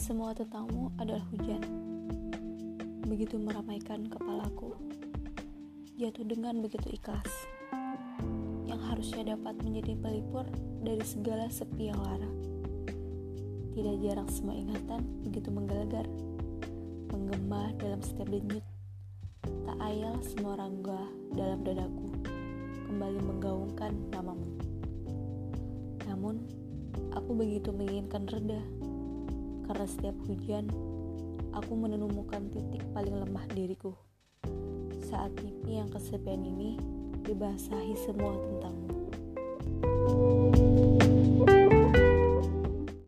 Semua tentangmu adalah hujan. Begitu meramaikan kepalaku. Jatuh dengan begitu ikhlas. Yang harusnya dapat menjadi pelipur dari segala sepi yang lara. Tidak jarang semua ingatan begitu menggelegar. Menggema dalam setiap denyut. Tak ayal semua rangga dalam dadaku. Kembali menggaungkan namamu. Namun, aku begitu menginginkan reda karena setiap hujan, aku menemukan titik paling lemah diriku. Saat mimpi yang kesepian ini dibasahi semua tentangmu.